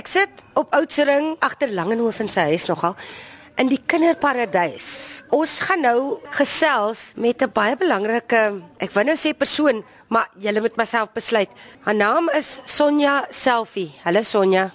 Ek sit op Oudtshoorn agter Langehoven se huis nogal in die kinderparadys. Ons gaan nou gesels met 'n baie belangrike, ek wou nou sê persoon, maar julle moet myself besluit. Haar naam is Sonja Selfie. Hallo Sonja.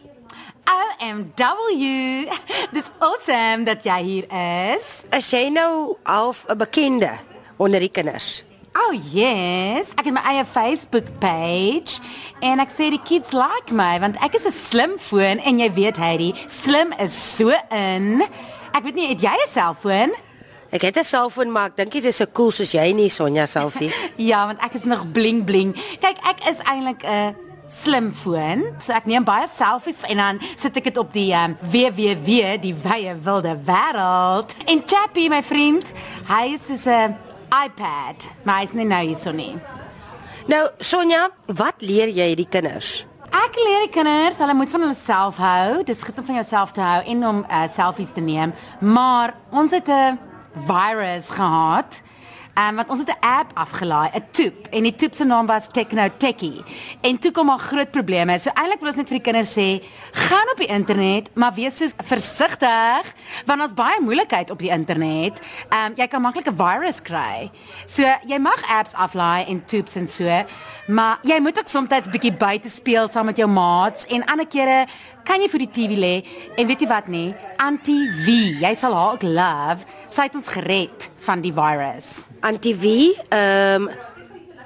OMW. Dis awesome dat jy hier is. Is jy nou half 'n bekende onder die kinders? Oh yes, ek het my eie Facebook page en ek sê die kids like my want ek is 'n slim foon en jy weet Heidi, slim is so in. Ek weet nie, het jy 'n selfoon? Ek het 'n selfoon maar ek dink dit is so cool soos jy nie Sonja Selfie. ja, want ek is nog bling bling. Kyk, ek is eintlik 'n slim foon. So ek neem baie selfies en dan sit ek dit op die um, www, die wye wilde wêreld. En Chappie, my vriend, hy is so 'n iPad, maar hy's nie nou hierso nie. Nou Sonja, wat leer jy die kinders? Ek leer die kinders, hulle moet van hulle self hou. Dis goed om van jouself te hou en om uh, selfies te neem. Maar ons het 'n virus gehad. Ehm um, wat ons het 'n app afgelaai, 'n toep en die toep se naam was Techno Techie. En toe kom al groot probleme. So eintlik wil ons net vir die kinders sê, gaan op die internet, maar wees so versigtig want ons baie moeilikheid op die internet. Ehm um, jy kan maklik 'n virus kry. So jy mag apps aflaai en toeps en so, maar jy moet ook soms bietjie buite speel saam met jou maats en ander kere kan jy vir die TV lê en weet jy wat nie? Anti V, jy sal haar ook love. Sy het ons gered van die virus. Anti wie? Ehm um,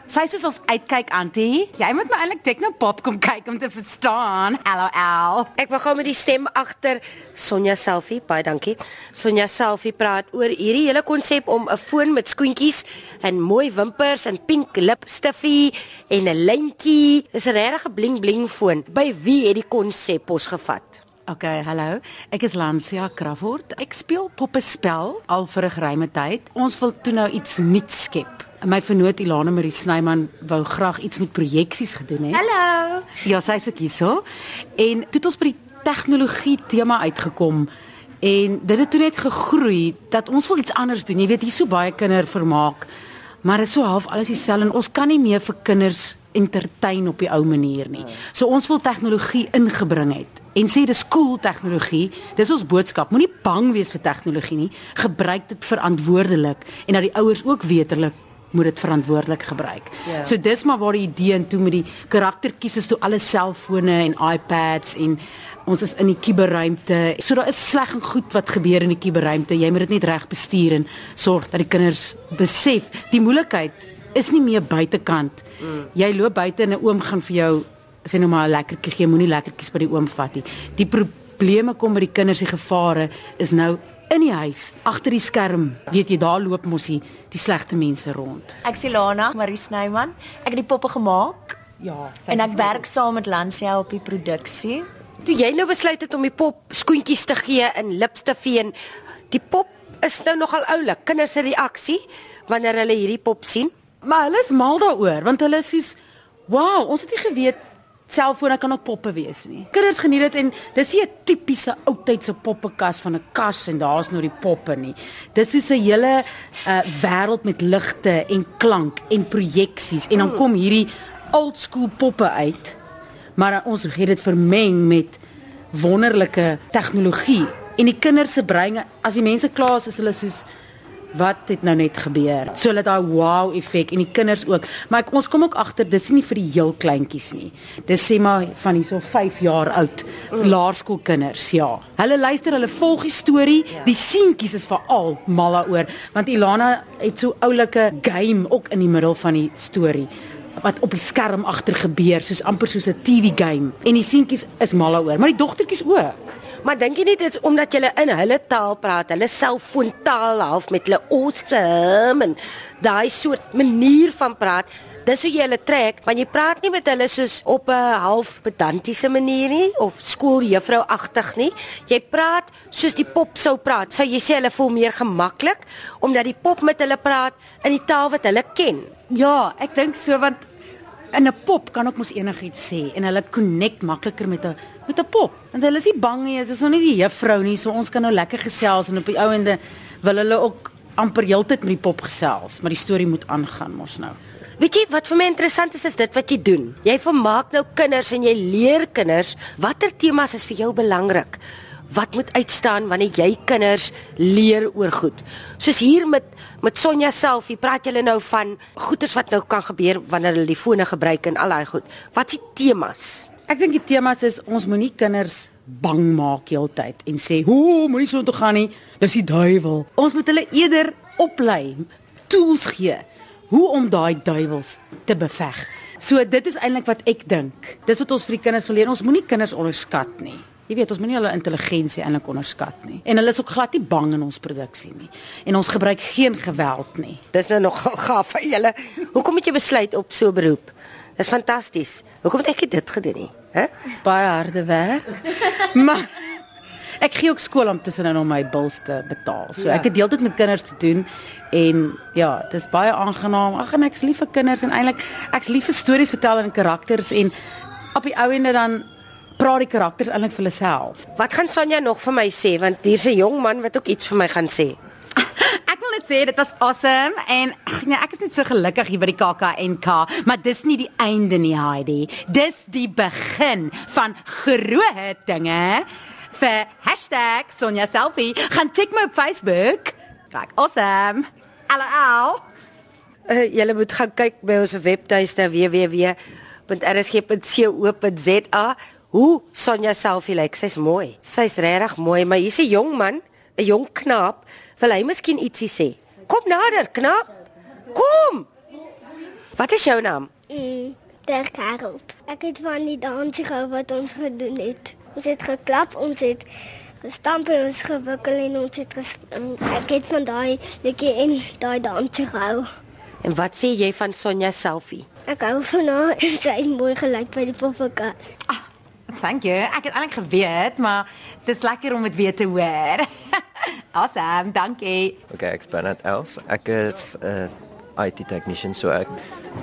Sy sê ons uitkyk Antie. Jy moet my eintlik Technopop kom kyk om te verstaan. LOL. ek wil gou met die stem agter Sonja Selfie, baie dankie. Sonja Selfie praat oor hierdie hele konsep om 'n foon met skoentjies en mooi wimpers en pink lipstifie en 'n lintjie. Dis 'n regte bling bling foon. By wie het die konsep ons gevat? OK, hallo. Ek is Lansia Crawford. Ek speel poppespel al vir 'n geruime tyd. Ons wil toe nou iets nuuts skep. My vernoot Ilana Marie Snyman wou graag iets met projeksies gedoen het. Hallo. Ja, sy is ook hierso. En toe het ons by die tegnologie tema uitgekom en dit het toe net gegroei dat ons wil iets anders doen. Jy weet, hier so baie kindervermaak, maar is so half alles dieselfde en ons kan nie meer vir kinders entertain op die ou manier nie. So ons wil tegnologie ingebring het en sê dis cool tegnologie. Dis ons boodskap. Moenie bang wees vir tegnologie nie. Gebruik dit verantwoordelik en dat die ouers ook weet hulle moet dit verantwoordelik gebruik. Ja. So dis maar waar die idee en toe met die karaktertjies is toe alle selfone en iPads en ons is in die kuberruimte. So daar is sleg en goed wat gebeur in die kuberruimte. Jy moet dit net reg bestuur en sorg dat die kinders besef die moeilikheid is nie meer buitekant. Mm. Jy loop buite en 'n oom gaan vir jou sê nou maar 'n lekkertjie gee, moenie lekkertjies by die oom vat nie. Die probleme kom by die kinders, die gevare is nou in die huis, agter die skerm. Weet jy, daar loop mos die, die slegte mense rond. Ek is Ilana Marie Snyman. Ek het die poppe gemaak Ja, en ek werk saam met Lansia op die produksie. Toe jy nou besluit het om die pop skoentjies te gee en lipstifie en die pop is nou nogal oulik. Kinders se reaksie wanneer hulle hierdie pop sien. Maar hulle is mal daaroor want hulle is soos wow, ons het nie geweet selfone kan ook poppe wees nie. Kinders geniet dit en dis nie 'n tipiese oudtydse poppenkas van 'n kas en daar's nou die poppe nie. Dis soos 'n hele uh, wêreld met ligte en klank en projeksies en dan kom hierdie old school poppe uit. Maar ons het dit vermeng met wonderlike tegnologie en die kinders se breine as die mense klaar is, is hulle soos wat het nou net gebeur. So dat daai wow effek en die kinders ook. Maar ek, ons kom ook agter dis nie vir die heel kleintjies nie. Dis sê maar van hierso 5 jaar oud mm. laerskoolkinders, ja. Hulle luister, hulle volg die storie. Ja. Die seentjies is veral mal daaroor want Ilana het so oulike game ook in die middel van die storie wat op die skerm agter gebeur soos amper soos 'n TV game en die seentjies is mal daaroor maar die dogtertjies ook Maar dink jy nie dit is omdat jy in hulle taal praat, hulle selfoontaal half met hulle awesome en daai soort manier van praat, dis hoe jy hulle trek, want jy praat nie met hulle soos op 'n half pedantiese manier nie of skooljuffrouagtig nie. Jy praat soos die pop sou praat. Sou jy sê hulle voel meer gemaklik omdat die pop met hulle praat in die taal wat hulle ken? Ja, ek dink so want in 'n pop kan ook mos enigiets sê en hulle connect makliker met 'n met 'n pop. Want hulle is nie bang nie, dit is nog nie die juffrou nie, so ons kan nou lekker gesels en op die ou ende wil hulle ook amper heeltyd met die pop gesels, maar die storie moet aangaan mos nou. Weet jy wat vir my interessant is is dit wat jy doen. Jy vermaak nou kinders en jy leer kinders watter temas is vir jou belangrik. Wat moet uitstaan wanneer jy kinders leer oor goed. Soos hier met met Sonja self, jy praat julle nou van goeters wat nou kan gebeur wanneer hulle die fone gebruik en al daai goed. Wat is die temas? Ek dink die temas is ons moenie kinders bang maak heeltyd en sê, "Hoe, moenie so toe gaan nie. Dis die duiwel." Ons moet hulle eerder oplei, tools gee hoe om daai duiwels te beveg. So dit is eintlik wat ek dink. Dis wat ons vir die kinders wil leer. Ons moenie kinders onderskat nie. Jy weet, ons moenie hulle intelligensie eintlik onderskat nie. En hulle is ook glad nie bang in ons produksie nie. En ons gebruik geen geweld nie. Dis nou nogal gaaf vir julle. Hoekom het jy besluit op so 'n beroep? Dis fantasties. Hoekom het ek dit gedoen nie? Hè? Baie harde werk. maar ek gee ook skool om tussenin om my bills te betaal. So Ja. ek het deeltyd met kinders te doen en ja, dis baie aangenaam. Ag en ek's lief vir kinders en eintlik ek's lief vir stories vertel en karakters en op die ou ende dan praat die karakters eintlik vir hulle self. Wat gaan Sonja nog vir my sê want hier's 'n jong man wat ook iets vir my gaan sê. Ek wil net sê dit was awesome en ag nee, ek is net so gelukkig hier by die KAKNK, maar dis nie die einde nie, Heidi. Dis die begin van groot dinge vir #SonjaSelfie. Gaan check my op Facebook. Kyk, awesome. LOL. Uh, julle moet gaan kyk by ons webtuiste www.rsg.co.za hoe Sonja selfie lyk. Sy's mooi. Sy's regtig mooi, maar hier's 'n jong man, 'n jong knaap. Wil hy miskien ietsie sê? Kom nader, knaap. Kom. Wat is jou naam? Mm, Dirk Harold. Ek het van die dansie gehou wat ons gedoen het. Ons het geklap, ons het gestamp en ons gewikkel en ons het ges en ek het van daai liedjie en daai dansie gehou. En wat sê jy van Sonja selfie? Ek hou van haar. Sy het mooi gelyk by die poppenkas. Ah, thank you. Ek het eintlik geweet, maar dis lekker om dit weer te hoor. awesome, dankie. Okay, ek's Bernard Els. Ek is 'n uh, IT technician, so ek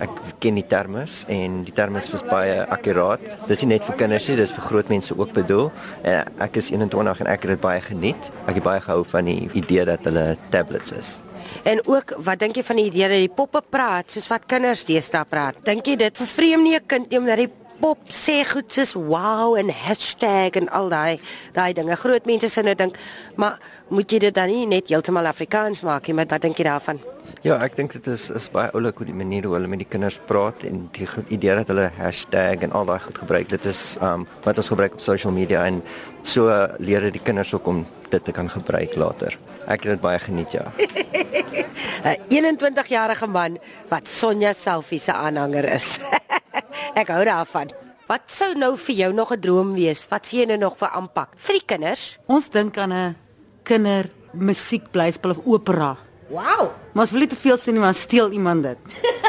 ek ken die termes en die termes is baie akkuraat. Dis nie net vir kinders nie, dis vir groot mense ook bedoel. En ek is 21 en ek het dit baie geniet. Ek het baie gehou van die idee dat hulle tablets is. En ook, wat dink jy van die idee dat die poppe praat soos wat kinders deesdae praat? Dink jy dit vervreem nie 'n kind nie omdat die pop sê goed soos wow en hashtag en al daai daai dinge. Groot mense sê net dink, maar moet jy dit dan nie net heeltemal Afrikaans maak nie? Maar wat dink jy daarvan? Ja, ek dink dit is is baie oulik hoe die manier hoe hulle met die kinders praat en die idee dat hulle hashtag en al daai goed gebruik. Dit is um wat ons gebruik op social media en so uh, leer dit die kinders ook om dit te kan gebruik later. Ek het dit baie geniet, ja. 'n 21-jarige man wat Sonja Selfie se aanhanger is. Ek hou daarvan. Wat sou nou vir jou nog 'n droom wees? Wat sien jy nou nog vir aanpak vir die kinders? Ons dink aan 'n kinder musiekblyspel of opera. Wow. Maar ons wil nie te veel sê nie, maar steel iemand dit.